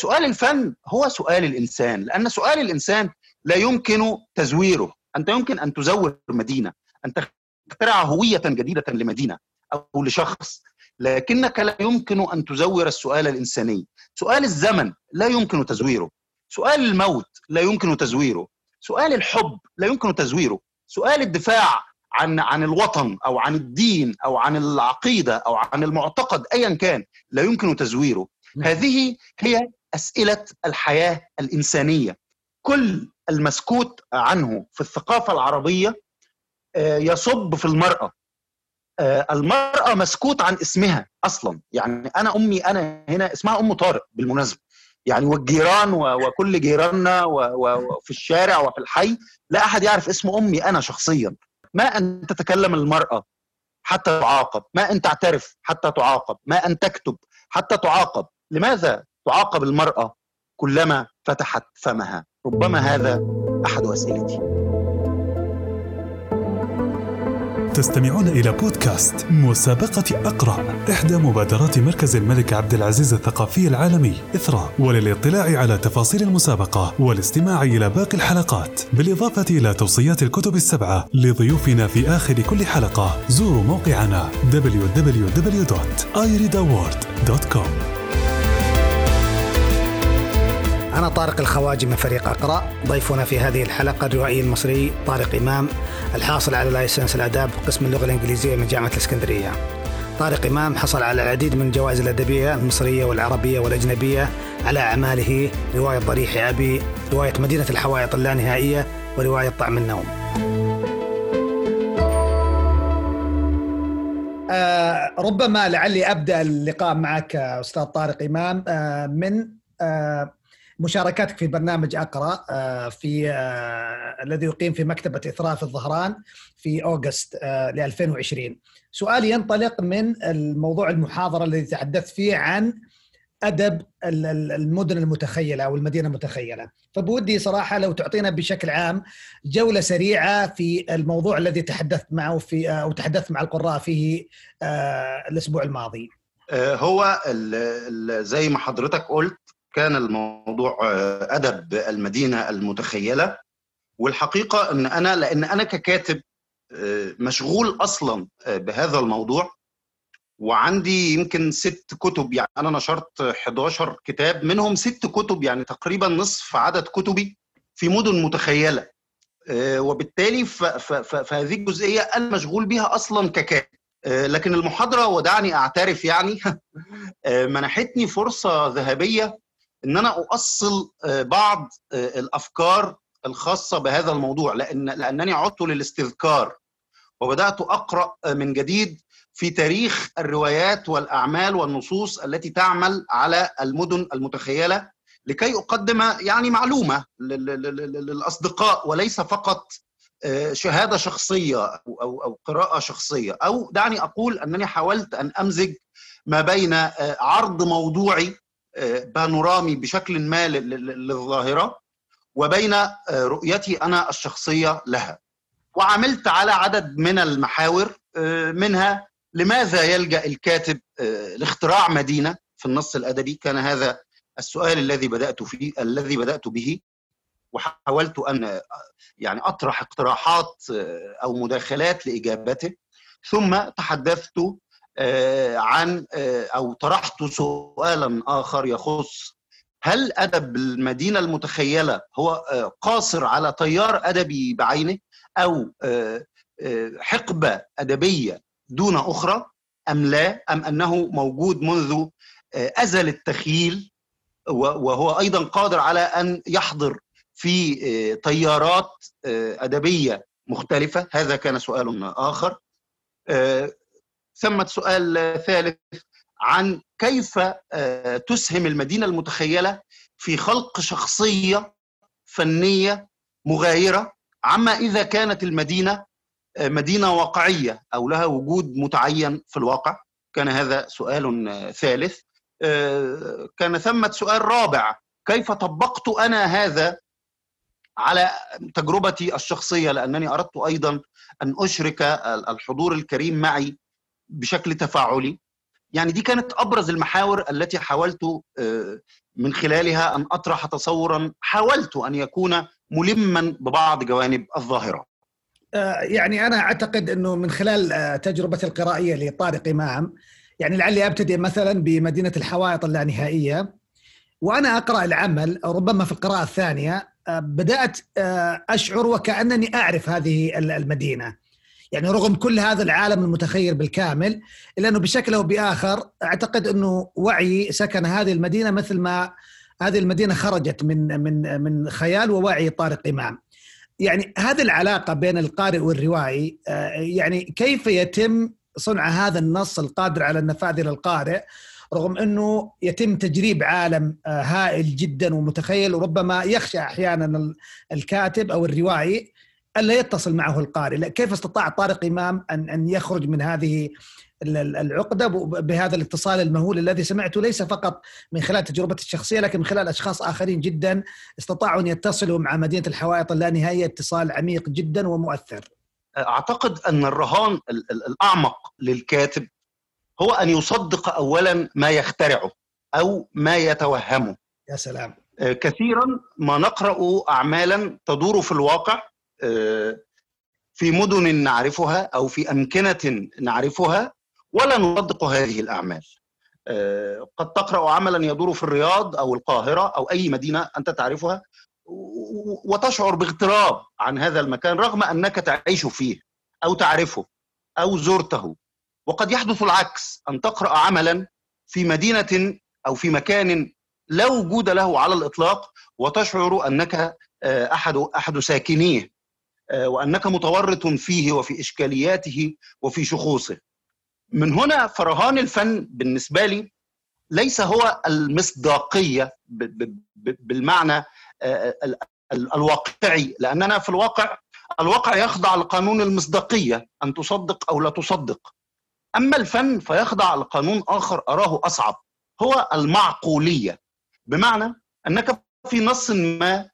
سؤال الفن هو سؤال الإنسان لأن سؤال الإنسان لا يمكن تزويره. أنت يمكن أن تزور مدينة أن تخترع هوية جديدة لمدينة أو لشخص لكنك لا يمكن أن تزور السؤال الإنساني. سؤال الزمن لا يمكن تزويره. سؤال الموت لا يمكن تزويره. سؤال الحب لا يمكن تزويره. سؤال الدفاع عن عن الوطن أو عن الدين أو عن العقيدة أو عن المعتقد ايا كان لا يمكن تزويره. نعم. هذه هي أسئلة الحياة الإنسانية. كل المسكوت عنه في الثقافة العربية آه، يصب في المرأة. آه، المرأة مسكوت عن اسمها أصلا. يعني أنا أمي أنا هنا اسمها أم طارق بالمناسبة. يعني والجيران وكل جيراننا وفي الشارع وفي الحي لا أحد يعرف اسم أمي أنا شخصيا. ما أن تتكلم المرأة حتى تعاقب ما أن تعترف حتى تعاقب ما أن تكتب حتى تعاقب. لماذا تعاقب المرأة كلما فتحت فمها. ربما هذا أحد أسئلتي. تستمعون إلى بودكاست مسابقة أقرأ إحدى مبادرات مركز الملك عبد العزيز الثقافي العالمي إثراء وللاطلاع على تفاصيل المسابقة والاستماع إلى باقي الحلقات. بالإضافة إلى توصيات الكتب السبعة لضيوفنا في آخر كل حلقة زوروا موقعنا www.ireadaward.com أنا طارق الخواجي من فريق أقرأ. ضيفنا في هذه الحلقة الروائي المصري طارق إمام الحاصل على لايسنس الآداب قسم اللغة الإنجليزية من جامعة الإسكندرية. طارق إمام حصل على العديد من الجوائز الأدبية المصرية والعربية والأجنبية على أعماله رواية ضريح أبي رواية مدينة الحوائط اللانهائية ورواية طعم النوم. آه ربما لعلي أبدأ اللقاء معك أستاذ طارق إمام. آه من آه مشاركاتك في برنامج أقرأ آه، في آه، الذي يقيم في مكتبة اثراء في الظهران في أوغست آه، ل 2020 سؤالي ينطلق من الموضوع المحاضرة الذي تحدثت فيه عن أدب المدن المتخيلة أو المدينة المتخيلة. فبودي صراحة لو تعطينا بشكل عام جولة سريعة في الموضوع الذي تحدثت معه في أو تحدثت مع القراء فيه الأسبوع الماضي. هو زي ما حضرتك قلت كان الموضوع آه، أدب المدينة المتخيلة. والحقيقة إن أنا لأن أنا ككاتب آه، مشغول أصلا آه، بهذا الموضوع. وعندي يمكن ست كتب يعني أنا نشرت 11 كتاب منهم ست كتب يعني تقريبا نصف عدد كتبي في مدن متخيلة. وبالتالي فهذه الجزئيه أنا مشغول بها أصلا ككاتب. لكن المحاضرة ودعني أعترف يعني منحتني فرصة ذهبية إن أنا أؤصل آه، بعض آه، الأفكار الخاصة بهذا الموضوع لأن لأنني عدت للاستذكار وبدأت أقرأ آه، من جديد في تاريخ الروايات والأعمال والنصوص التي تعمل على المدن المتخيلة لكي أقدم يعني معلومة للأصدقاء وليس فقط شهادة شخصية أو أو قراءة شخصية. أو دعني أقول أنني حاولت أن أمزج ما بين عرض موضوعي بانورامي بشكل ما للظاهرة وبين آه، رؤيتي أنا الشخصية لها. وعملت على عدد من المحاور آه، منها لماذا يلجأ الكاتب آه، لاختراع مدينة في النص الأدبي؟ كان هذا السؤال الذي بدأت فيه الذي بدأت به وحاولت أن يعني أطرح اقتراحات أو مداخلات لإجابته. ثم تحدثت عن آه، أو طرحت سؤالا آخر يخص هل أدب المدينة المتخيلة هو آه، قاصر على تيار أدبي بعينه أو حقبة أدبية دون أخرى أم لا؟ أم أنه موجود منذ أزل التخيل وهو أيضا قادر على أن يحضر في تيارات أدبية مختلفة؟ هذا كان سؤال آخر. ثمة سؤال ثالث عن كيف آه، تسهم المدينة المتخيلة في خلق شخصية فنية مغايرة عما إذا كانت المدينة آه، مدينة واقعية أو لها وجود متعين في الواقع. كان هذا سؤال ثالث. آه، كان ثمة سؤال رابع. كيف طبقت أنا هذا على تجربتي الشخصية؟ لأنني أردت أيضا أن أشرك الحضور الكريم معي بشكل تفاعلي يعني دي كانت أبرز المحاور التي حاولت من خلالها أن أطرح تصورا حاولت أن يكون ملما ببعض جوانب الظاهرة. يعني أنا أعتقد إنه من خلال تجربتي القرائية لطارق إمام يعني لعلي أبتدئ مثلا بمدينة الحوائط اللانهائية وأنا أقرأ العمل ربما في القراءة الثانية بدأت أشعر وكأنني أعرف هذه المدينة يعني رغم كل هذا العالم المتخيل بالكامل الا انه بشكل أو بآخر أعتقد أنه وعي سكن هذه المدينة مثل ما هذه المدينة خرجت من من من خيال ووعي طارق إمام. يعني هذه العلاقة بين القارئ والروائي يعني كيف يتم صنع هذا النص القادر على النفاذ للقارئ رغم أنه يتم تجريب عالم هائل جدا ومتخيل وربما يخشى أحيانا الكاتب أو الروائي ألا يتصل معه القارئ، كيف استطاع طارق إمام ان أن يخرج من هذه العقدة بهذا الاتصال المهول الذي سمعته ليس فقط من خلال تجربتي الشخصية لكن من خلال أشخاص آخرين جدا استطاعوا أن يتصلوا مع مدينة الحوائط اللانهائيه اتصال عميق جدا ومؤثر. أعتقد أن الرهان الأعمق للكاتب هو أن يصدق اولا ما يخترعه أو ما يتوهمه. يا سلام. كثيرا ما نقرأ اعمالا تدور في الواقع في مدن نعرفها أو في أمكنة نعرفها ولا نصدق هذه الأعمال. قد تقرأ عملا يدور في الرياض أو القاهرة أو أي مدينة أنت تعرفها وتشعر باغتراب عن هذا المكان رغم أنك تعيش فيه أو تعرفه أو زرته وقد يحدث العكس أن تقرأ عملا في مدينة أو في مكان لا وجود له على الإطلاق وتشعر أنك أحد أحد ساكنيه وأنك متورط فيه وفي إشكالياته وفي شخوصه. من هنا فرهان الفن بالنسبة لي ليس هو المصداقية بالمعنى الواقعي لأننا في الواقع الواقع يخضع لقانون المصداقية أن تصدق أو لا تصدق. أما الفن فيخضع لقانون آخر أراه أصعب هو المعقولية بمعنى أنك في نص ما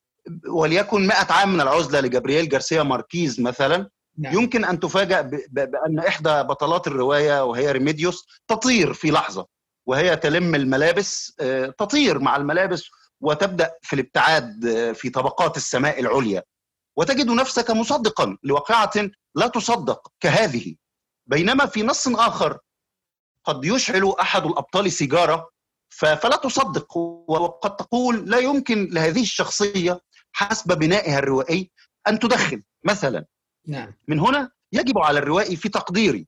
وليكن 100 عام من العزلة لجابرييل جارسيا ماركيز مثلا نعم. يمكن أن تفاجأ بأن إحدى بطلات الرواية وهي ريميديوس تطير في لحظة وهي تلم الملابس تطير مع الملابس وتبدأ في الابتعاد في طبقات السماء العليا وتجد نفسك مصدقا لواقعة لا تصدق كهذه بينما في نص آخر قد يشعل أحد الأبطال سيجارة فلا تصدق وقد تقول لا يمكن لهذه الشخصية حسب بنائها الروائي أن تدخن مثلا نعم. من هنا يجب على الروائي في تقديري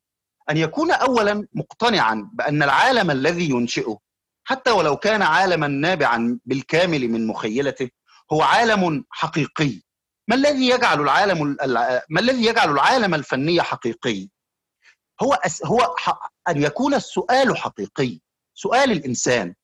أن يكون اولا مقتنعا بأن العالم الذي ينشئه حتى ولو كان عالما نابعا بالكامل من مخيلته هو عالم حقيقي ما الذي يجعل العالم ما الذي يجعل العالم الفني حقيقي هو أس... هو. أن يكون السؤال حقيقي سؤال الإنسان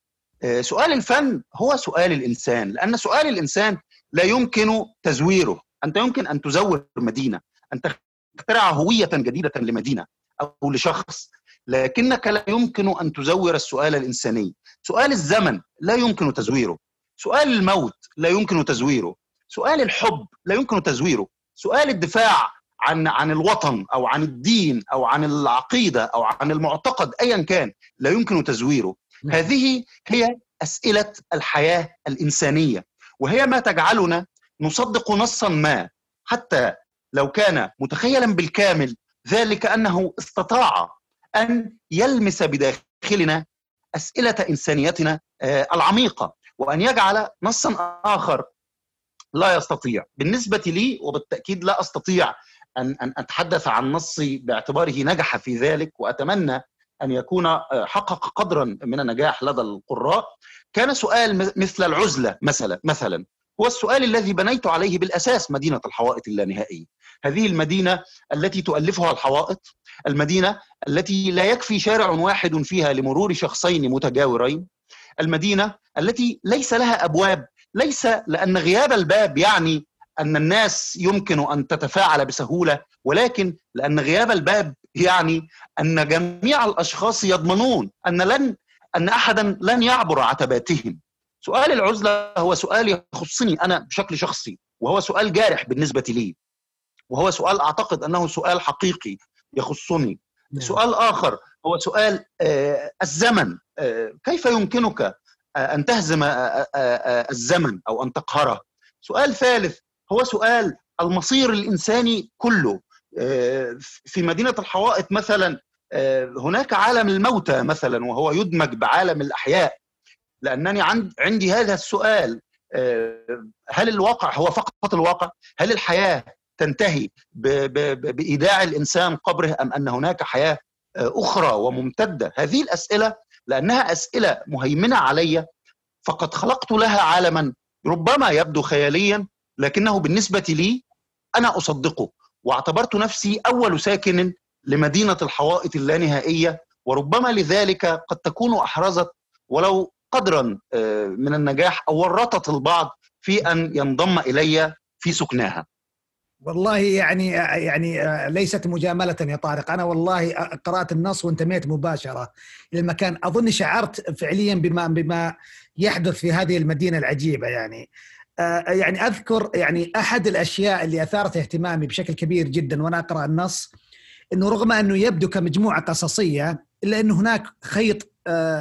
سؤال الفن هو سؤال الإنسان لأن سؤال الإنسان لا يمكن تزويره. أنت يمكن أن تزور مدينة أن تخترع هوية جديدة لمدينة أو لشخص لكنك لا يمكن أن تزور السؤال الإنساني. سؤال الزمن لا يمكن تزويره. سؤال الموت لا يمكن تزويره. سؤال الحب لا يمكن تزويره. سؤال الدفاع عن عن الوطن أو عن الدين أو عن العقيدة أو عن المعتقد ايا كان لا يمكن تزويره. هذه هي أسئلة الحياة الإنسانية. وهي ما تجعلنا نصدق نصا ما حتى لو كان متخيلا بالكامل ذلك أنه استطاع أن يلمس بداخلنا أسئلة إنسانيتنا العميقة وأن يجعل نصا آخر لا يستطيع. بالنسبة لي وبالتأكيد لا أستطيع أن أن أتحدث عن نصي باعتباره نجح في ذلك وأتمنى أن يكون حقق قدرا من النجاح لدى القراء. كان سؤال مثل العزلة مثلا مثلا. هو السؤال الذي بنيت عليه بالأساس مدينة الحوائط اللانهائية. هذه المدينة التي تؤلفها الحوائط المدينة التي لا يكفي شارع واحد فيها لمرور شخصين متجاورين المدينة التي ليس لها أبواب ليس لأن غياب الباب يعني أن الناس يمكن أن تتفاعل بسهولة ولكن لأن غياب الباب يعني أن جميع الأشخاص يضمنون أن لن أن أحدا لن يعبر عتباتهم. سؤال العزلة هو سؤال يخصني أنا بشكل شخصي وهو سؤال جارح بالنسبة لي. وهو سؤال أعتقد أنه سؤال حقيقي يخصني. نعم. سؤال آخر هو سؤال الزمن. كيف يمكنك أن تهزم الزمن أو أن تقهره؟ سؤال ثالث هو سؤال المصير الإنساني كله. في مدينة الحوائط مثلا هناك عالم الموتى مثلا وهو يدمج بعالم الأحياء لأنني عندي هذا السؤال هل الواقع هو فقط الواقع؟ هل الحياة تنتهي بإيداع الإنسان قبره أم أن هناك حياة أخرى وممتدة؟ هذه الأسئلة لأنها أسئلة مهيمنة علي فقد خلقت لها عالما ربما يبدو خياليا لكنه بالنسبة لي أنا أصدقه واعتبرت نفسي أول ساكن لمدينة الحوائط اللانهائية وربما لذلك قد تكون أحرزت ولو قدرا من النجاح أو ورطت البعض في أن ينضم إلي في سكناها. والله يعني يعني ليست مجاملة يا طارق. أنا والله قرأت النص وانتميت مباشرة إلى المكان. أظن شعرت فعليا بما بما يحدث في هذه المدينة العجيبة يعني. يعني أذكر يعني أحد الأشياء اللي أثارت اهتمامي بشكل كبير جدا وأنا أقرأ النص إنه رغم أنه يبدو كمجموعة قصصية إلا إنه هناك خيط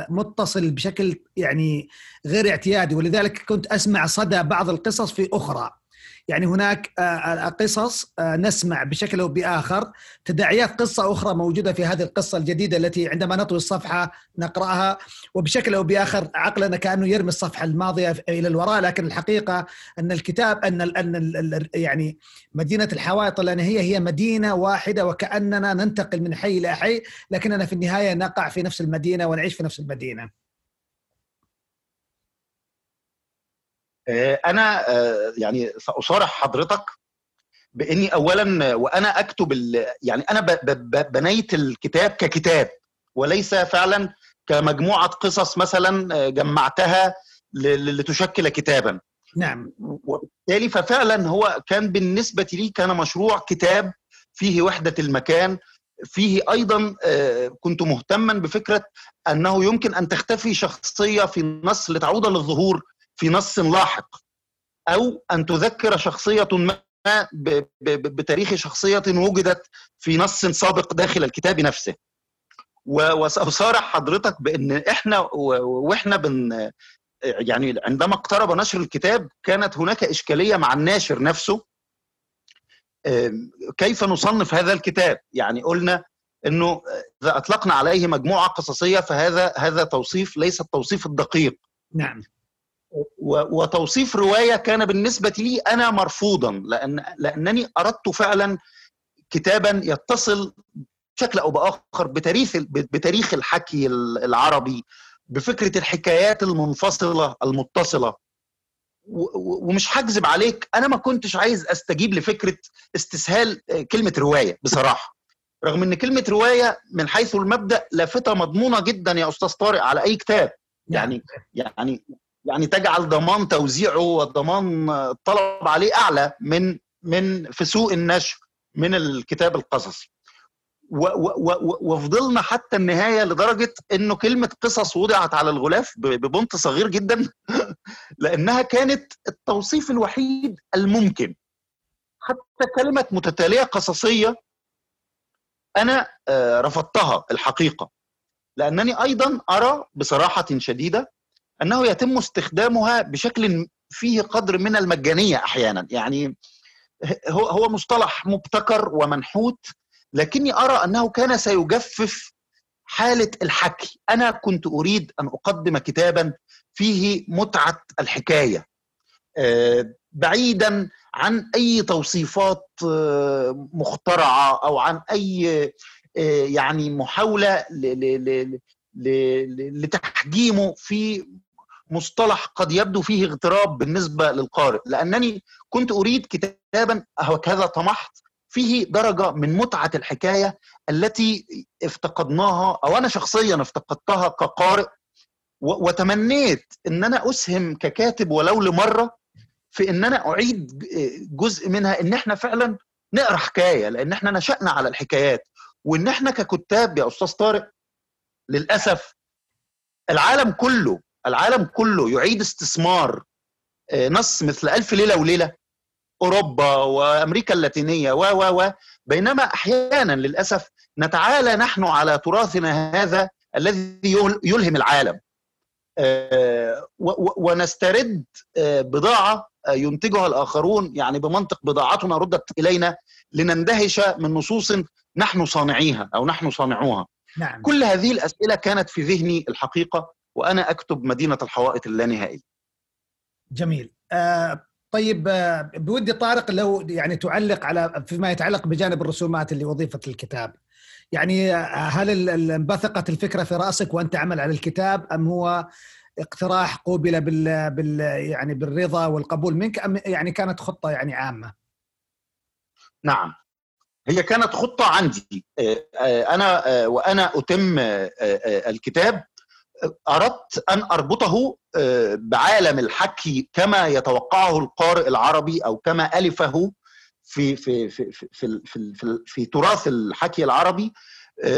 متصل بشكل يعني غير اعتيادي ولذلك كنت أسمع صدى بعض القصص في أخرى. يعني هناك قصص نسمع بشكل أو بآخر. تداعيات قصة أخرى موجودة في هذه القصة الجديدة التي عندما نطوي الصفحة نقرأها. وبشكل أو بآخر عقلنا كأنه يرمي الصفحة الماضية إلى الوراء. لكن الحقيقة أن الكتاب أن أن يعني مدينة الحوائط اللانهية هي مدينة واحدة وكأننا ننتقل من حي إلى حي لكننا في النهاية نقع في نفس المدينة ونعيش في نفس المدينة. أنا يعني سأصارح حضرتك بإني اولا وأنا أكتب يعني أنا بنيت الكتاب ككتاب وليس فعلا كمجموعة قصص مثلا جمعتها لتشكل كتابا. نعم. وبالتالي ففعلا هو كان بالنسبة لي كان مشروع كتاب فيه وحدة المكان فيه أيضا كنت مهتما بفكرة أنه يمكن أن تختفي شخصية في النص لتعود للظهور في نص لاحق أو أن تذكر شخصية ما بتاريخ شخصية وجدت في نص سابق داخل الكتاب نفسه. وسأصارح حضرتك بأن إحنا وإحنا بن يعني عندما اقترب نشر الكتاب كانت هناك إشكالية مع الناشر نفسه كيف نصنف هذا الكتاب؟ يعني قلنا إنه إذا أطلقنا عليه مجموعة قصصية فهذا هذا توصيف ليس التوصيف الدقيق. نعم. وتوصيف رواية كان بالنسبة لي أنا مرفوضا لأن لأنني أردت فعلا كتابا يتصل بشكل أو بآخر بتاريخ بتاريخ الحكي العربي بفكرة الحكايات المنفصلة المتصلة. ومش هكذب عليك أنا ما كنتش عايز أستجيب لفكرة استسهال كلمة رواية بصراحة. رغم إن كلمة رواية من حيث المبدأ لافتة مضمونة جدا يا أستاذ طارق على أي كتاب. يعني يعني يعني تجعل ضمان توزيعه وضمان الطلب عليه أعلى من من في سوق النشر من الكتاب القصصي. وفضلنا حتى النهاية لدرجة إنه كلمة قصص وضعت على الغلاف ببنط صغير جدا لأنها كانت التوصيف الوحيد الممكن. حتى كلمة متتالية قصصية أنا رفضتها الحقيقة. لأنني أيضا أرى بصراحة شديدة أنه يتم استخدامها بشكل فيه قدر من المجانية أحيانا. يعني هو هو مصطلح مبتكر ومنحوت لكني أرى أنه كان سيجفف حالة الحكي. أنا كنت أريد أن أقدم كتابا فيه متعة الحكاية بعيدا عن أي توصيفات مخترعة أو عن أي يعني محاولة لتحجيمه في مصطلح قد يبدو فيه اغتراب بالنسبة للقارئ لأنني كنت أريد كتابا هكذا طمحت فيه درجة من متعة الحكاية التي افتقدناها أو أنا شخصيا افتقدتها كقارئ وتمنيت إن أنا أسهم ككاتب ولو لمرة في إن أنا أعيد جزء منها إن إحنا فعلا نقرأ حكاية لأن إحنا نشأنا على الحكايات وإن إحنا ككتاب يا أستاذ طارق للأسف العالم كله العالم كله يعيد استثمار نص مثل ألف ليلة وليلة أوروبا وأمريكا اللاتينية و و و بينما أحيانا للأسف نتعالى نحن على تراثنا هذا الذي يلهم العالم ونسترد بضاعة ينتجها الآخرون يعني بمنطق بضاعتنا ردت إلينا لنندهش من نصوص نحن صانعيها أو نحن صانعوها نعم. كل هذه الأسئلة كانت في ذهني الحقيقة وأنا أكتب مدينة الحوائط اللانهائيه جميل. آه طيب آه بودي طارق لو يعني تعلق على فيما يتعلق بجانب الرسومات اللي وظيفة الكتاب. يعني هل انبثقت الفكرة في رأسك وأنت تعمل على الكتاب أم هو اقتراح قوبل بال, بال يعني بالرضا والقبول منك أم يعني كانت خطة يعني عامة؟ نعم. هي كانت خطة عندي. أنا وأنا أتم الكتاب أردت أن أربطه بعالم الحكي كما يتوقعه القارئ العربي أو كما ألفه في في في في في, في, في, تراث الحكي العربي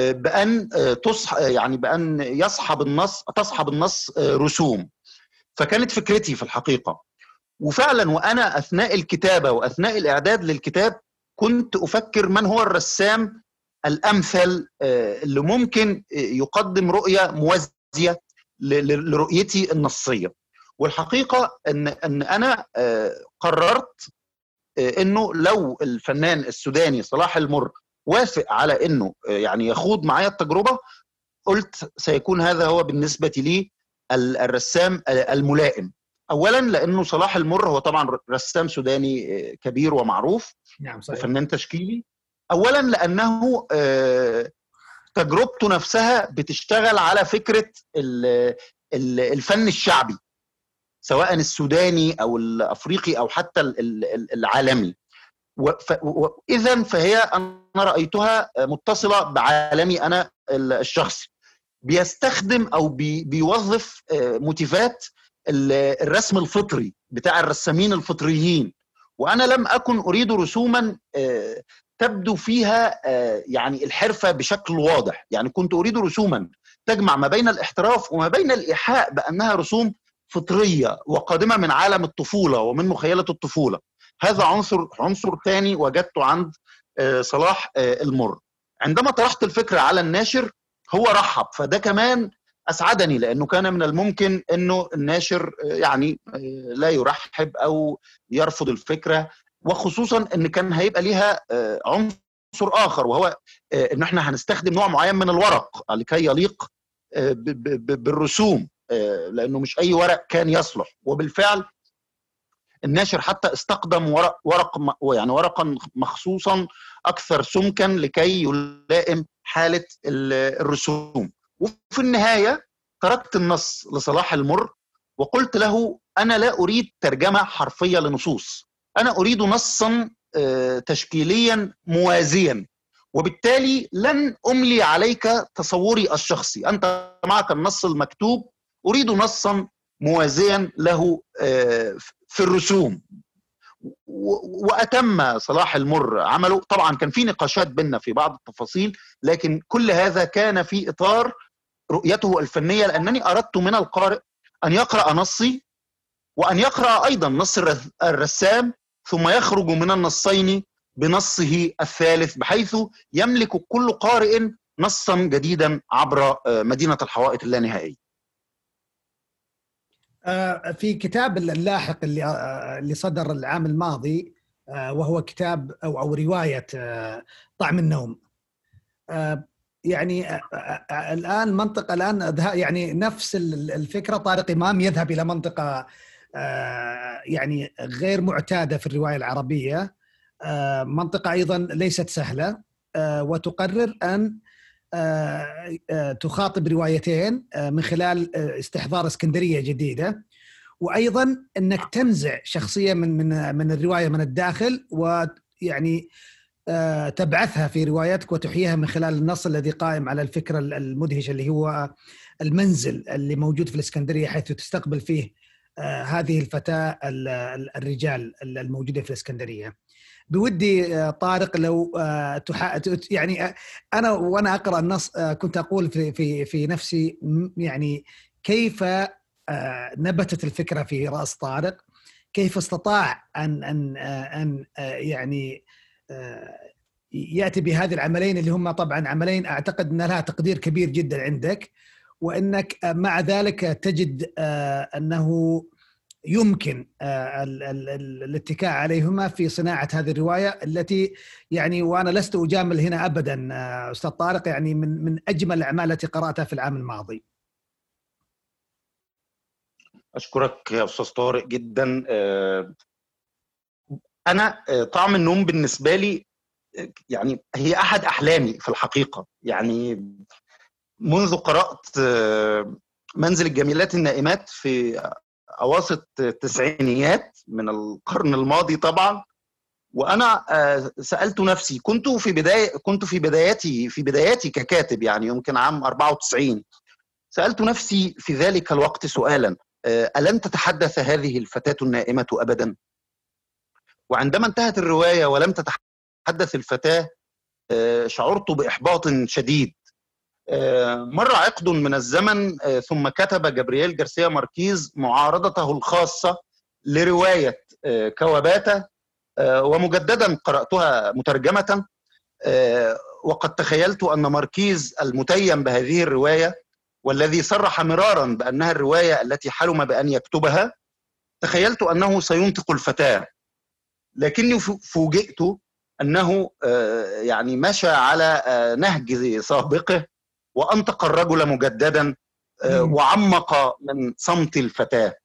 بأن تصح يعني بأن يصحب النص تصحب النص رسوم. فكانت فكرتي في الحقيقة. وفعلا وأنا أثناء الكتابة وأثناء الإعداد للكتاب كنت أفكر من هو الرسام الأمثل اللي ممكن يقدم رؤية موازيه لرؤيتي النصية. والحقيقة ان إن أنا قررت إنه لو الفنان السوداني صلاح المر وافق على إنه يعني يخوض معايا التجربة قلت سيكون هذا هو بالنسبة لي الرسام الملائم. اولا لأنه صلاح المر هو طبعا رسام سوداني كبير ومعروف نعم صحيح. وفنان تشكيلي. اولا لأنه تجربته نفسها بتشتغل على فكرة الفن الشعبي سواء السوداني أو الأفريقي أو حتى العالمي. اذا فهي أنا رأيتها متصلة بعالمي أنا الشخصي. بيستخدم أو بي بيوظف موتيفات الرسم الفطري بتاع الرسامين الفطريين. وأنا لم أكن أريد رسوما تبدو فيها يعني الحرفة بشكل واضح. يعني كنت أريد رسوما تجمع ما بين الإحتراف وما بين الإيحاء بأنها رسوم فطرية وقادمة من عالم الطفولة ومن مخيلة الطفولة. هذا عنصر عنصر ثاني وجدته عند صلاح المر. عندما طرحت الفكرة على الناشر هو رحب. فده كمان أسعدني لأنه كان من الممكن إنه الناشر يعني لا يرحب أو يرفض الفكرة. وخصوصا إن كان هيبقى ليها عنصر آخر وهو إن إحنا هنستخدم نوع معين من الورق لكي يليق بالرسوم لأنه مش أي ورق كان يصلح. وبالفعل الناشر حتى استقدم ورق ورق يعني ورقا مخصوصا أكثر سمكا لكي يلائم حالة الرسوم. وفي النهاية تركت النص لصلاح المر وقلت له أنا لا أريد ترجمة حرفية لنصوص. أنا أريد نصا تشكيليا موازيا. وبالتالي لن أملي عليك تصوري الشخصي. أنت معك النص المكتوب. أريد نصا موازيا له في الرسوم. وأتم صلاح المر عمله. طبعا كان في نقاشات بيننا في بعض التفاصيل لكن كل هذا كان في إطار رؤيته الفنية لأنني أردت من القارئ أن يقرأ نصي وأن يقرأ أيضا نص الرسام ثم يخرج من النصين بنصه الثالث بحيث يملك كل قارئ نصا جديدا عبر مدينة الحوائط اللانهائيه في كتاب اللاحق اللي اللي صدر العام الماضي وهو كتاب أو أو رواية طعم النوم. يعني الآن منطقة الآن يعني نفس الفكرة طارق إمام يذهب إلى منطقة يعني غير معتادة في الرواية العربية. منطقة أيضا ليست سهلة. وتقرر أن تخاطب روايتين من خلال استحضار اسكندرية جديدة. وأيضا أنك تنزع شخصية من من من الرواية من الداخل ويعني تبعثها في روايتك وتحييها من خلال النص الذي قائم على الفكرة المدهشة اللي هو المنزل اللي موجود في الإسكندرية حيث تستقبل فيه هذه الفتاة الرجال الموجودة في الإسكندرية. بودي طارق لو تح... يعني أنا وأنا أقرأ النص كنت أقول في في في نفسي يعني كيف نبتت الفكرة في رأس طارق كيف استطاع أن أن أن يعني يأتي بهذه العملين اللي هم طبعا عملين أعتقد ان لها تقدير كبير جدا عندك وإنك مع ذلك تجد أنه يمكن الاتكاء عليهما في صناعة هذه الرواية التي يعني وأنا لست أجامل هنا ابدا أستاذ طارق يعني من من أجمل الأعمال التي قرأتها في العام الماضي. أشكرك يا أستاذ طارق جدا أنا طعم النوم بالنسبة لي يعني هي أحد أحلامي في الحقيقة يعني منذ قرأت منزل الجميلات النائمات في أواسط التسعينيات من القرن الماضي طبعا وأنا سألت نفسي كنت في بداية كنت في بداياتي في بداياتي ككاتب يعني يمكن عام 94 سألت نفسي في ذلك الوقت سؤالا الن تتحدث هذه الفتاة النائمة ابدا؟ وعندما انتهت الرواية ولم تتحدث الفتاة شعرت بإحباط شديد. مر عقد من الزمن ثم كتب جابرييل جارسيا ماركيز معارضته الخاصة لرواية كواباتا ومجددا قرأتها مترجمة وقد تخيلت أن ماركيز المتيم بهذه الرواية والذي صرح مرارا بأنها الرواية التي حلم بأن يكتبها تخيلت أنه سينطق الفتاة. لكني فوجئت أنه يعني مشى على نهج سابقه وأنطق الرجل مجددا وعمق من صمت الفتاة.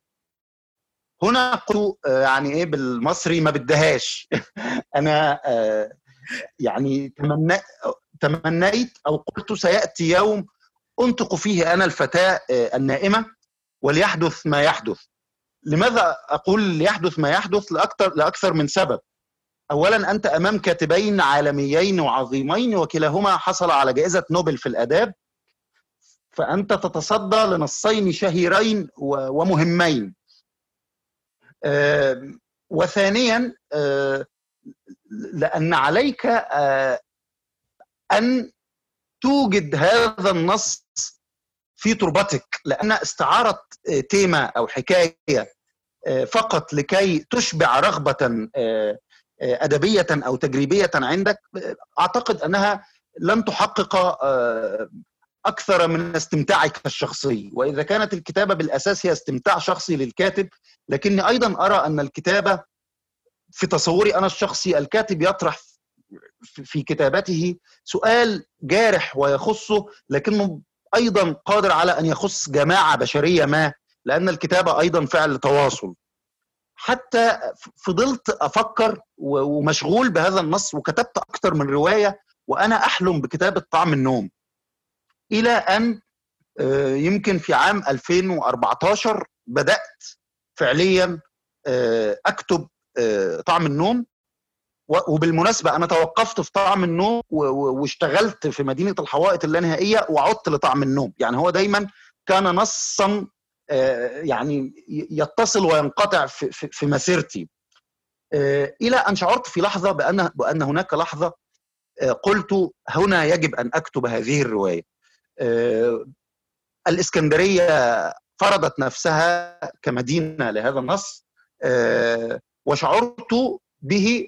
هنا قلت يعني إيه بالمصري ما بدهاش. أنا يعني تمنى تمنيت أو قلت سيأتي يوم أنطق فيه أنا الفتاة النائمة وليحدث ما يحدث. لماذا أقول ليحدث ما يحدث؟ لاكثر لأكثر من سبب. اولا أنت أمام كاتبين عالميين وعظيمين وكلاهما حصل على جائزة نوبل في الآداب فأنت تتصدى لنصين شهيرين ومهمين. وثانيا لأن عليك أن توجد هذا النص في تربتك لأن استعارة تيمة أو حكاية فقط لكي تشبع رغبة أدبية أو تجريبية عندك أعتقد أنها لن تحقق أكثر من استمتاعك الشخصي. وإذا كانت الكتابة بالأساس هي استمتاع شخصي للكاتب لكني أيضا أرى أن الكتابة في تصوري أنا الشخصي الكاتب يطرح في كتابته سؤال جارح ويخصه لكنه أيضا قادر على أن يخص جماعة بشرية ما لأن الكتابة أيضا فعل تواصل. حتى فضلت أفكر ومشغول بهذا النص وكتبت أكثر من رواية وأنا أحلم بكتابة طعم النوم. إلى أن يمكن في عام 2014 بدأت فعليا أكتب طعم النوم. وبالمناسبة أنا توقفت في طعم النوم واشتغلت في مدينة الحوائط اللانهائيه وعدت لطعم النوم. يعني هو دايما كان نصا يعني يتصل وينقطع في, مسيرتي. إلى أن شعرت في لحظة بأن بأن هناك لحظة قلت هنا يجب أن أكتب هذه الرواية. الإسكندرية فرضت نفسها كمدينة لهذا النص وشعرت به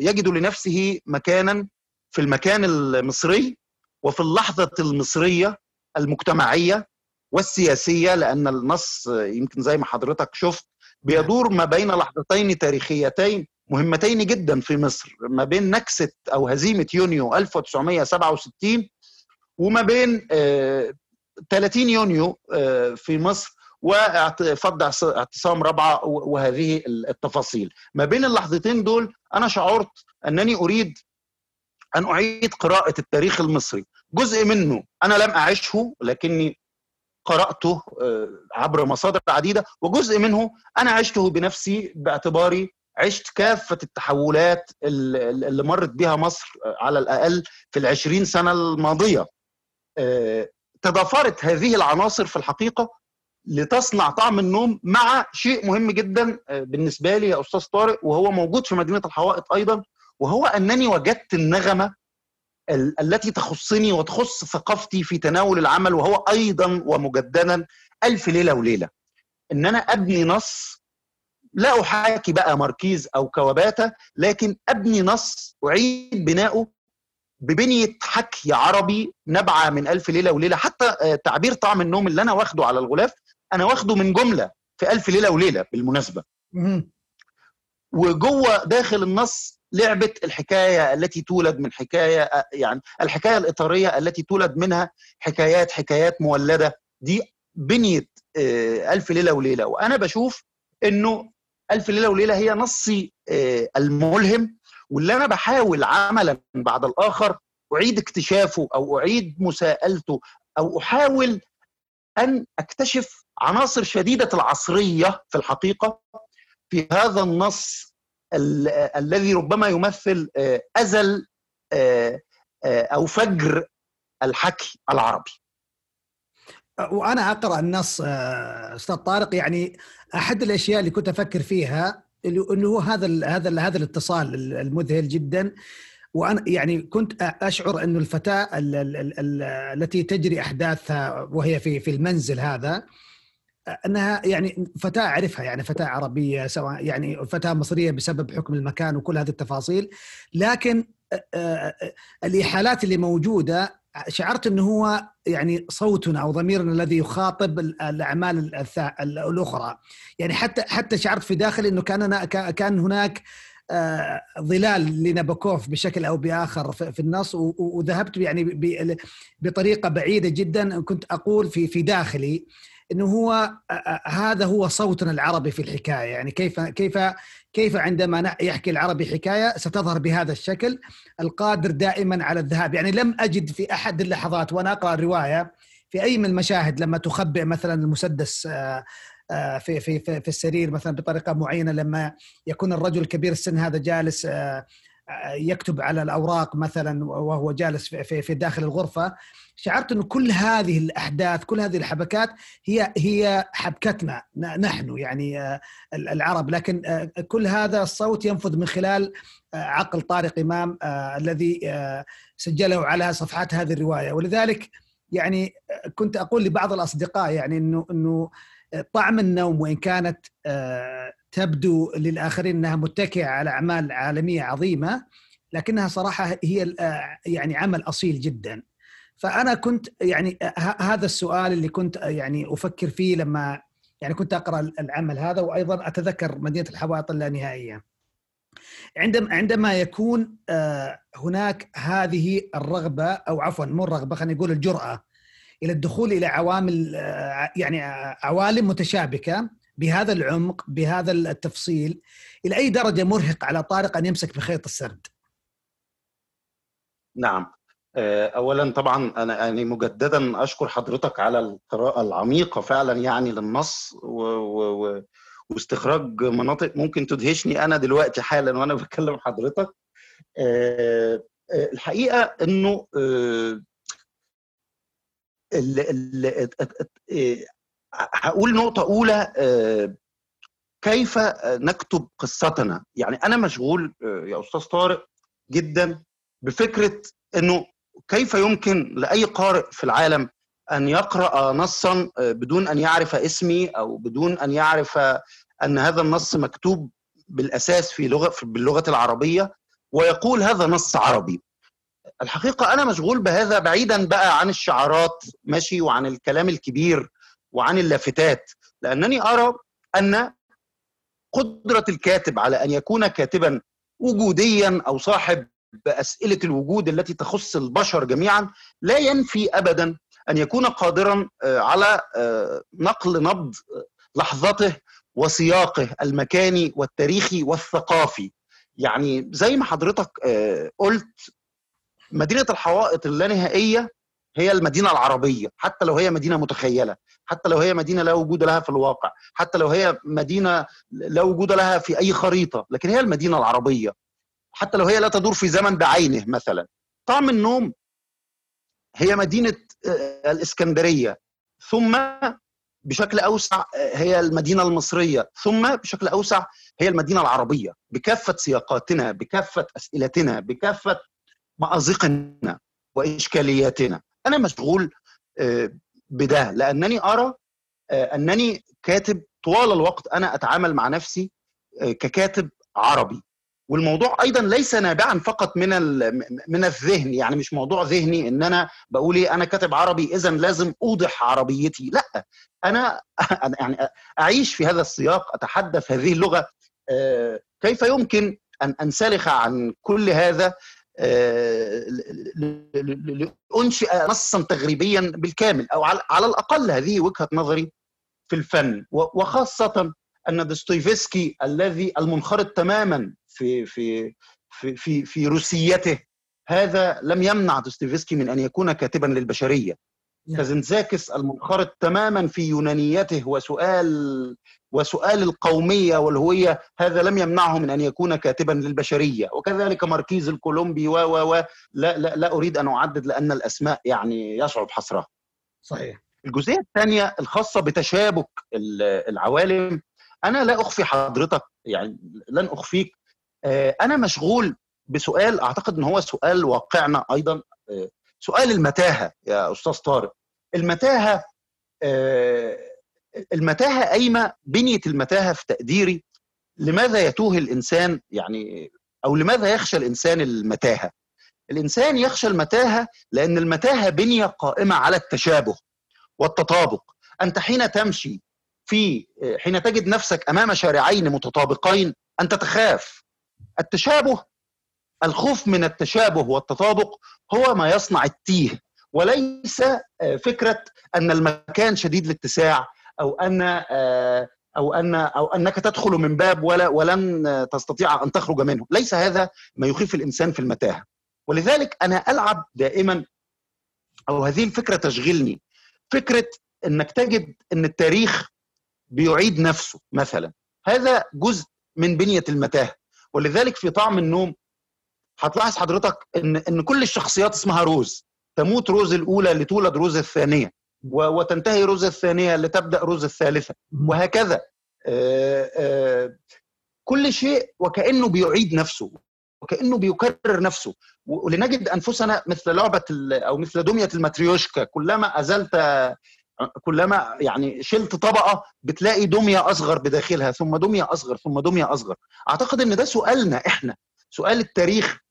يجد لنفسه مكانا في المكان المصري وفي اللحظة المصرية المجتمعية والسياسية لأن النص يمكن زي ما حضرتك شفت بيدور ما بين لحظتين تاريخيتين مهمتين جدا في مصر ما بين نكسة أو هزيمة يونيو 1967 وما بين 30 يونيو في مصر وفض اعتصام رابعة وهذه التفاصيل. ما بين اللحظتين دول أنا شعرت أنني أريد أن أعيد قراءة التاريخ المصري. جزء منه أنا لم اعشه لكني قرأته عبر مصادر عديدة وجزء منه أنا عشته بنفسي باعتباري عشت كافة التحولات اللي مرت بها مصر على الأقل في العشرين سنة الماضية. تضافرت هذه العناصر في الحقيقة لتصنع طعم النوم مع شيء مهم جدا بالنسبة لي يا أستاذ طارق وهو موجود في مدينة الحوائط أيضا وهو أنني وجدت النغمة التي تخصني وتخص ثقافتي في تناول العمل وهو أيضا ومجددا ألف ليلة وليلة. إن أنا أبني نص لا أحاكي بقى ماركيز أو كواباتا لكن أبني نص أعيد بناؤه ببنية حكي عربي نبعة من ألف ليلة وليلة. حتى تعبير طعم النوم اللي أنا واخده على الغلاف أنا واخده من جملة في ألف ليلة وليلة بالمناسبة. وجوه داخل النص لعبة الحكاية التي تولد من حكاية يعني الحكاية الإطارية التي تولد منها حكايات حكايات مولدة. دي بنيه ألف ليلة وليلة. وأنا بشوف إنه ألف ليلة وليلة هي نصي الملهم. واللي أنا بحاول عملا بعد الآخر أعيد اكتشافه أو أعيد مساءلته أو أحاول أن أكتشف عناصر شديدة العصرية في الحقيقة في هذا النص ال الذي ربما يمثل أزل أو فجر الحكي العربي. وأنا أقرأ النص أستاذ طارق يعني أحد الأشياء اللي كنت أفكر فيها انه هو هذا هذا هذا الاتصال المذهل جدا. وأنا يعني كنت أشعر أنه الفتاة التي تجري أحداثها وهي في في المنزل هذا أنها يعني فتاة أعرفها يعني فتاة عربية سواء يعني فتاة مصرية بسبب حكم المكان وكل هذه التفاصيل. لكن الايحالات اللي موجودة شعرت إنه هو يعني صوتنا أو ضميرنا الذي يخاطب الأعمال الأخرى. يعني حتى حتى شعرت في داخلي إنه كان كان هناك ظلال لنابوكوف بشكل أو بآخر في النص وذهبت يعني بطريقة بعيدة جدا. كنت أقول في في داخلي إنه هو هذا هو صوتنا العربي في الحكاية. يعني كيف كيف كيف عندما يحكي العربي حكاية ستظهر بهذا الشكل القادر دائما على الذهاب. يعني لم أجد في أحد اللحظات وأنا أقرأ الرواية في أي من المشاهد لما تخبئ مثلا المسدس في في في السرير مثلا بطريقة معينة لما يكون الرجل الكبير السن هذا جالس يكتب على الأوراق مثلا وهو جالس في في داخل الغرفة. شعرت إنه كل هذه الأحداث كل هذه الحبكات هي هي حبكتنا نحن يعني العرب. لكن كل هذا الصوت ينفذ من خلال عقل طارق إمام الذي سجله على صفحات هذه الرواية. ولذلك يعني كنت أقول لبعض الأصدقاء يعني انه إنه طعم النوم وإن كانت تبدو للآخرين إنها متكئة على أعمال عالمية عظيمة لكنها صراحة هي يعني عمل أصيل جدا. فأنا كنت يعني هذا السؤال اللي كنت يعني أفكر فيه لما يعني كنت أقرأ العمل هذا وأيضا أتذكر مدينة الحوائط اللانهائيه عندما عندما يكون هناك هذه الرغبة أو عفوا مو الرغبة خلينا نقول الجرأة إلى الدخول إلى عوامل يعني عوالم متشابكة بهذا العمق بهذا التفصيل إلى أي درجة مرهق على طارق أن يمسك بخيط السرد؟ نعم اولا طبعا أنا يعني مجددا أشكر حضرتك على القراءة العميقة فعلا يعني للنص و... و... واستخراج مناطق ممكن تدهشني أنا دلوقتي حالا وأنا بكلم حضرتك الحقيقة إنه ال... ال... هقول نقطة أولى كيف نكتب قصتنا؟ يعني أنا مشغول يا أستاذ طارق جدا بفكرة إنه كيف يمكن لأي قارئ في العالم أن يقرأ نصا بدون أن يعرف اسمي أو بدون أن يعرف أن هذا النص مكتوب بالأساس في لغة باللغة العربية ويقول هذا نص عربي. الحقيقة أنا مشغول بهذا بعيدا بقى عن الشعارات ماشي وعن الكلام الكبير. وعن اللافتات لأنني أرى أن قدرة الكاتب على أن يكون كاتبا وجوديا أو صاحب باسئله الوجود التي تخص البشر جميعا لا ينفي ابدا أن يكون قادرا على نقل نبض لحظته وسياقه المكاني والتاريخي والثقافي. يعني زي ما حضرتك قلت مدينة الحوائط اللانهائيه هي المدينة العربية حتى لو هي مدينة متخيلة حتى لو هي مدينة لا وجود لها في الواقع حتى لو هي مدينة لا وجود لها في أي خريطة لكن هي المدينة العربية. حتى لو هي لا تدور في زمن بعينه مثلا. طعم النوم هي مدينة الإسكندرية. ثم بشكل أوسع هي المدينة المصرية. ثم بشكل أوسع هي المدينة العربية. بكافة سياقاتنا بكافة أسئلتنا بكافة مأزقنا وإشكالياتنا. أنا مشغول بده لأنني أرى أنني كاتب طوال الوقت أنا أتعامل مع نفسي ككاتب عربي. والموضوع أيضا ليس نابعا فقط من من الذهن يعني مش موضوع ذهني إن أنا بقول إيه أنا كاتب عربي اذا لازم أوضح عربيتي. لأ أنا يعني أعيش في هذا السياق أتحدث هذه اللغة كيف يمكن أن أنسلخ عن كل هذا؟ لأنشئ نصا تغريبيا بالكامل أو على الأقل هذه وجهة نظري في الفن. وخاصة أن دوستويفسكي الذي المنخرط تماما في في في في, في روسيته هذا لم يمنع دوستويفسكي من أن يكون كاتبا للبشرية. كازنزاكس المنخرط تماما في يونانيته وسؤال وسؤال القومية والهوية هذا لم يمنعه من أن يكون كاتبا للبشرية. وكذلك ماركيز الكولومبي و و و لا, لا لا أريد أن أعدد لأن الأسماء يعني يصعب حصرها. صحيح. الجزئية الثانية الخاصة بتشابك العوالم. أنا لا أخفي حضرتك يعني لن أخفيك. أنا مشغول بسؤال أعتقد إن هو سؤال واقعنا أيضا. سؤال المتاهة يا أستاذ طارق. المتاهة المتاهة قايمة بنية المتاهة في تقديري لماذا يتوه الإنسان يعني أو لماذا يخشى الإنسان المتاهة؟ الإنسان يخشى المتاهة لأن المتاهة بنية قائمة على التشابه والتطابق. أنت حين تمشي في حين تجد نفسك أمام شارعين متطابقين أنت تخاف. التشابه الخوف من التشابه والتطابق هو ما يصنع التيه وليس فكرة أن المكان شديد الاتساع أو أن أو أن أو أنك تدخل من باب ولا ولن تستطيع أن تخرج منه، ليس هذا ما يخيف الإنسان في المتاهة. ولذلك أنا ألعب دائما أو هذه الفكرة تشغلني. فكرة أنك تجد أن التاريخ بيعيد نفسه مثلا. هذا جزء من بنية المتاهة. ولذلك في طعم النوم هتلاحظ حضرتك ان إن كل الشخصيات اسمها روز. تموت روز الأولى لتولد روز الثانية. وتنتهي روز الثانية لتبدأ روز الثالثة. وهكذا. آآ آآ كل شيء وكأنه بيعيد نفسه. وكأنه بيكرر نفسه. ولنجد أنفسنا مثل لعبة أو مثل دمية الماتريوشكا. كلما أزلت كلما يعني شلت طبقة بتلاقي دمية أصغر بداخلها ثم دمية أصغر ثم دمية أصغر. أعتقد إن ده سؤالنا إحنا. سؤال التاريخ.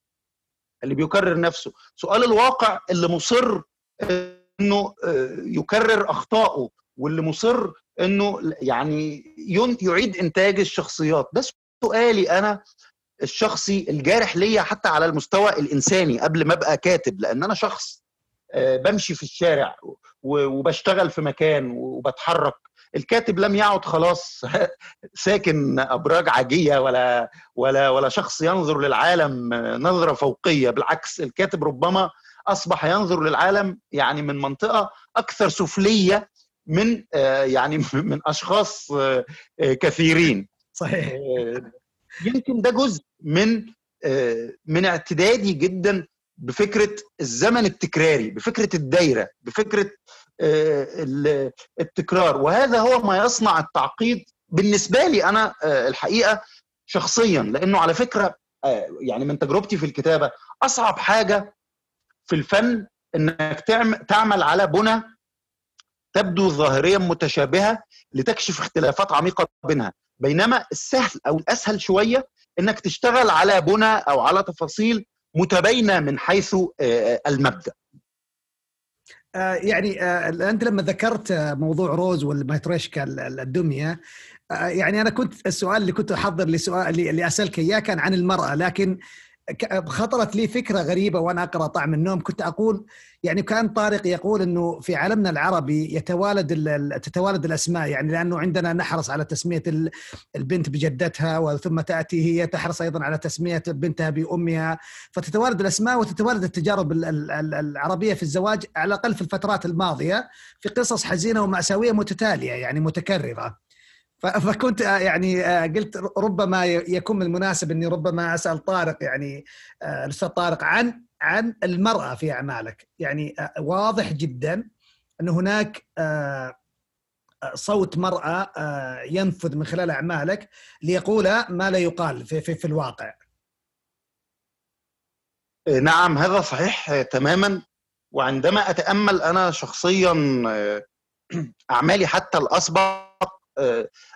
اللي بيكرر نفسه. سؤال الواقع اللي مصر إنه يكرر أخطائه واللي مصر إنه يعني يعيد إنتاج الشخصيات. ده سؤالي أنا الشخصي الجارح ليا حتى على المستوى الإنساني قبل ما أبقى كاتب لأن أنا شخص بمشي في الشارع وبشتغل في مكان وبتحرك الكاتب لم يعد خلاص ساكن أبراج عاجيه ولا ولا ولا شخص ينظر للعالم نظرة فوقية بالعكس الكاتب ربما أصبح ينظر للعالم يعني من منطقة أكثر سفلية من يعني من أشخاص كثيرين. صحيح. يمكن ده جزء من من اعتدادي جدا بفكرة الزمن التكراري بفكرة الدايرة بفكرة التكرار. وهذا هو ما يصنع التعقيد بالنسبة لي أنا الحقيقة شخصيا. لأنه على فكرة يعني من تجربتي في الكتابة أصعب حاجة في الفن إنك تعمل على بنى تبدو ظاهريا متشابهة لتكشف اختلافات عميقة بينها. بينما السهل أو الأسهل شوية إنك تشتغل على بنى أو على تفاصيل متباينة من حيث المبدأ. يعني أنت لما ذكرت موضوع روز والماتريشكا الدمية يعني أنا كنت السؤال اللي كنت أحضر لسؤال اللي اسالك إياه كان عن المرأة لكن خطرت لي فكرة غريبة وأنا أقرأ طعم النوم. كنت أقول يعني كان طارق يقول إنه في عالمنا العربي يتوالد تتوالد الأسماء يعني لأنه عندنا نحرص على تسمية البنت بجدتها ثم تأتي هي تحرص أيضا على تسمية بنتها بأمها. فتتوالد الأسماء وتتوالد التجارب العربية في الزواج على الأقل في الفترات الماضية في قصص حزينة ومأساوية متتالية يعني متكررة. فكنت يعني قلت ربما يكون من المناسب إني ربما أسأل طارق يعني الأستاذ طارق عن عن المرأة في أعمالك. يعني واضح جدا أن هناك صوت مرأة ينفذ من خلال أعمالك ليقول ما لا يقال في في, في الواقع. نعم هذا صحيح تماما. وعندما أتأمل أنا شخصيا أعمالي حتى الاسبق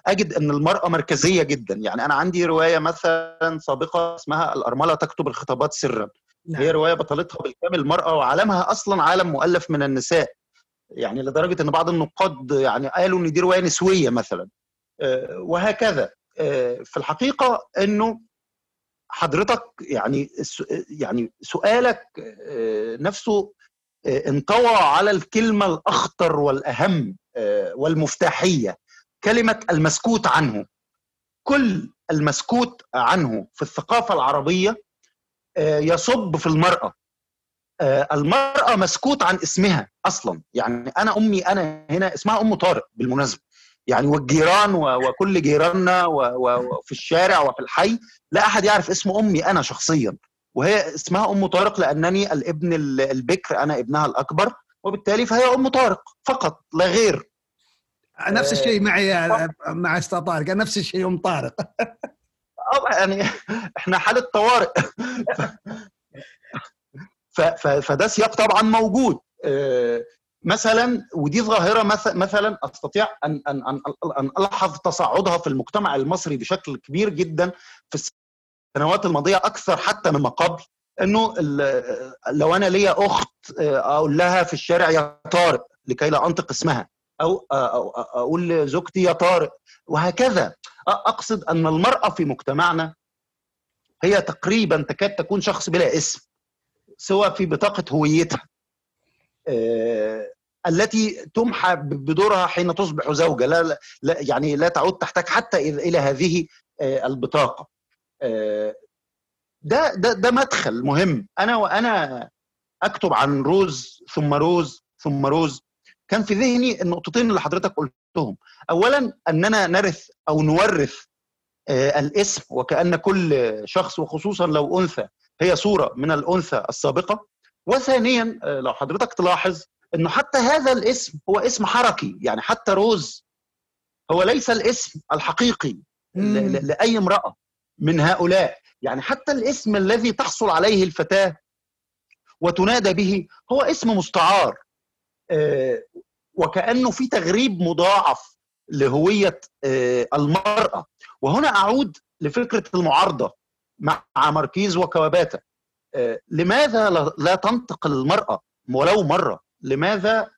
أجد أن المرأة مركزية جدا. يعني أنا عندي رواية مثلا سابقة اسمها الأرملة تكتب الخطابات سرا. نعم. هي رواية بطلتها بالكامل المرأة وعالمها أصلا عالم مؤلف من النساء. يعني لدرجة أن بعض النقاد يعني قالوا إن دي رواية نسوية مثلا. وهكذا. في الحقيقة إنه حضرتك يعني يعني سؤالك نفسه انطوى على الكلمة الأخطر والأهم والمفتاحية. كلمة المسكوت عنه. كل المسكوت عنه في الثقافة العربية يصب في المرأة. المرأة مسكوت عن اسمها أصلا. يعني أنا أمي أنا هنا اسمها أم طارق بالمناسبة. يعني والجيران وكل جيراننا وفي الشارع وفي الحي لا أحد يعرف اسم أمي أنا شخصيا. وهي اسمها أم طارق لأنني الابن البكر أنا ابنها الأكبر وبالتالي فهي أم طارق فقط لا غير. نفس الشيء معي مع أستاذ طارق نفس الشيء ام طارق. يعني إحنا حالة طوارئ. فده سياق طبعا موجود. مثلا ودي ظاهرة مثلا أستطيع أن أن أن أن ألحظ تصاعدها في المجتمع المصري بشكل كبير جدا في السنوات الماضية أكثر حتى مما قبل. إنه لو أنا ليا أخت أقول لها في الشارع يا طارق لكي لا أنطق اسمها. أو أقول لزوجتي يا طارق وهكذا. أقصد أن المرأة في مجتمعنا هي تقريبا تكاد تكون شخص بلا اسم سواء في بطاقة هويتها. التي تمحى بدورها حين تصبح زوجة. لا, لا يعني لا تعود تحتاج حتى إلى هذه البطاقة. ده ده ده مدخل مهم. أنا وأنا أكتب عن روز ثم روز ثم روز. كان في ذهني النقطتين اللي حضرتك قلتهم. اولا اننا نرث أو نورث الاسم وكأن كل شخص وخصوصا لو أنثى هي صورة من الأنثى السابقة. وثانيا لو حضرتك تلاحظ انه حتى هذا الاسم هو اسم حركي يعني حتى روز هو ليس الاسم الحقيقي لأي امرأة من هؤلاء. يعني حتى الاسم الذي تحصل عليه الفتاة وتنادى به هو اسم مستعار. وكأنه في تغريب مضاعف لهوية المرأة. وهنا أعود لفكرة المعارضة مع ماركيز وكواباتا. لماذا لا تنطق المرأة ولو مرة؟ لماذا؟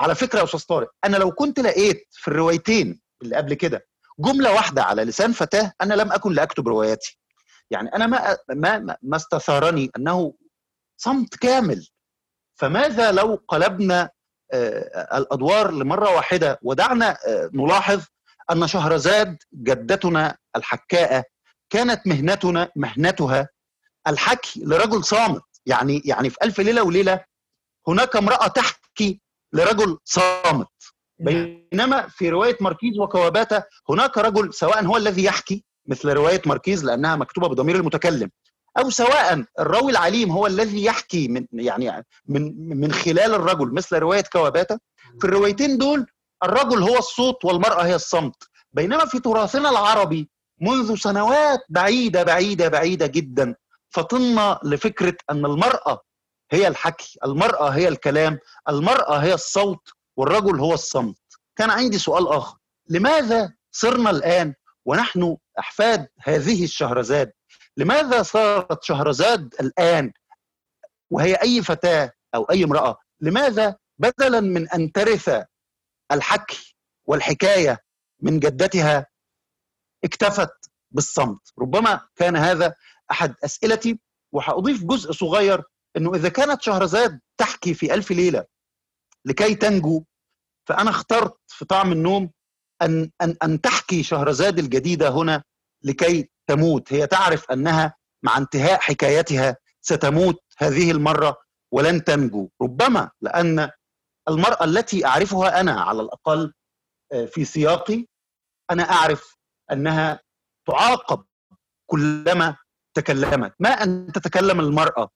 على فكرة يا أستاذ طارق أنا لو كنت لقيت في الروايتين اللي قبل كده جملة واحدة على لسان فتاة أنا لم أكن لاكتب رواياتي. يعني أنا ما ما ما استثارني أنه صمت كامل. فماذا لو قلبنا الأدوار لمرة واحدة ودعنا نلاحظ أن شهرزاد جدتنا الحكاءة كانت مهنتنا مهنتها الحكي لرجل صامت. يعني يعني في ألف ليلة وليلة هناك امرأة تحكي لرجل صامت. بينما في رواية ماركيز وكواباتا هناك رجل سواء هو الذي يحكي مثل رواية ماركيز لأنها مكتوبة بضمير المتكلم أو سواء الراوي العليم هو الذي يحكي من يعني من من خلال الرجل مثل رواية كواباتا. في الروايتين دول الرجل هو الصوت والمرأة هي الصمت. بينما في تراثنا العربي منذ سنوات بعيدة بعيدة بعيدة جدا فطنا لفكرة أن المرأة هي الحكي المرأة هي الكلام المرأة هي الصوت والرجل هو الصمت. كان عندي سؤال آخر. لماذا صرنا الآن ونحن أحفاد هذه الشهرزاد؟ لماذا صارت شهرزاد الآن وهي أي فتاة أو أي امرأة؟ لماذا بدلا من أن ترث الحكي والحكاية من جدتها اكتفت بالصمت؟ ربما كان هذا أحد أسئلتي وهاضيف جزء صغير إنه إذا كانت شهرزاد تحكي في ألف ليلة لكي تنجو فأنا اخترت في طعم النوم ان ان أن تحكي شهرزاد الجديدة هنا لكي تموت هي تعرف أنها مع انتهاء حكايتها ستموت هذه المرة ولن تنجو. ربما لأن المرأة التي أعرفها أنا على الأقل في سياقي أنا أعرف أنها تعاقب كلما تكلمت. ما أن تتكلم المرأة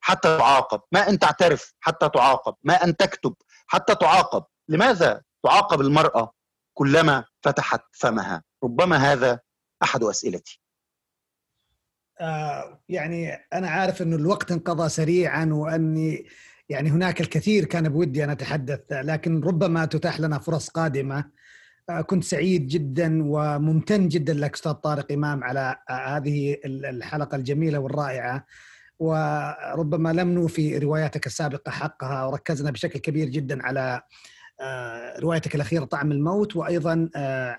حتى تعاقب ما أن تعترف حتى تعاقب ما أن تكتب حتى تعاقب. لماذا تعاقب المرأة كلما فتحت فمها؟ ربما هذا أحد أسئلتي. آه يعني أنا عارف إنه الوقت انقضى سريعا وأني يعني هناك الكثير كان بودي أن أتحدث لكن ربما تتاح لنا فرص قادمة كنت سعيد جدا وممتن جدا لك أستاذ طارق إمام على هذه الحلقة الجميلة والرائعة وربما لم نوفي رواياتك السابقة حقها وركزنا بشكل كبير جدا على روايتك الأخيرة طعم الموت وأيضا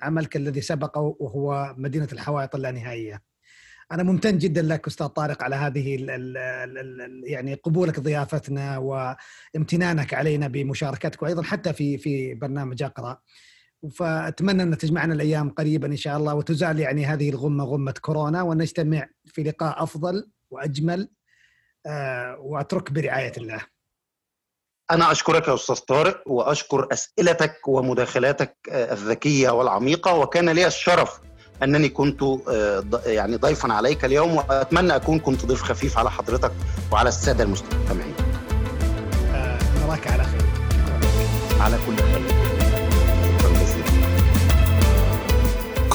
عملك الذي سبقه وهو مدينة الحوائط اللانهائيه. أنا ممتن جدا لك أستاذ طارق على هذه ال ال ال يعني قبولك ضيافتنا وامتنانك علينا بمشاركتك وأيضا حتى في في برنامج أقرأ. فأتمنى أن تجمعنا الأيام قريبا إن شاء الله وتزال يعني هذه الغمة غمة كورونا ونجتمع في لقاء أفضل وأجمل وأترك برعاية الله. أنا أشكرك يا أستاذ طارق وأشكر أسئلتك ومداخلاتك الذكية والعميقة وكان لي الشرف أنني كنت يعني ضيفا عليك اليوم وأتمنى أكون كنت ضيف خفيف على حضرتك وعلى السادة المستمعين. نراك على خير. على كل خير.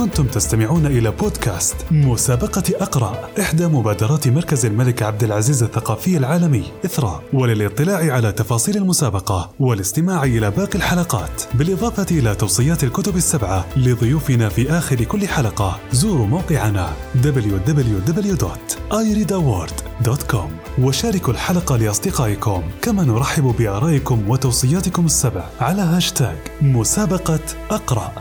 كنتم تستمعون إلى بودكاست مسابقة أقرأ إحدى مبادرات مركز الملك عبد العزيز الثقافي العالمي إثراء. وللاطلاع على تفاصيل المسابقة والاستماع إلى باقي الحلقات بالإضافة إلى توصيات الكتب السبعة لضيوفنا في آخر كل حلقة. زوروا موقعنا www.ireadaward.com وشاركوا الحلقة لأصدقائكم. كما نرحب بآرائكم وتوصياتكم السبع على هاشتاج مسابقة أقرأ.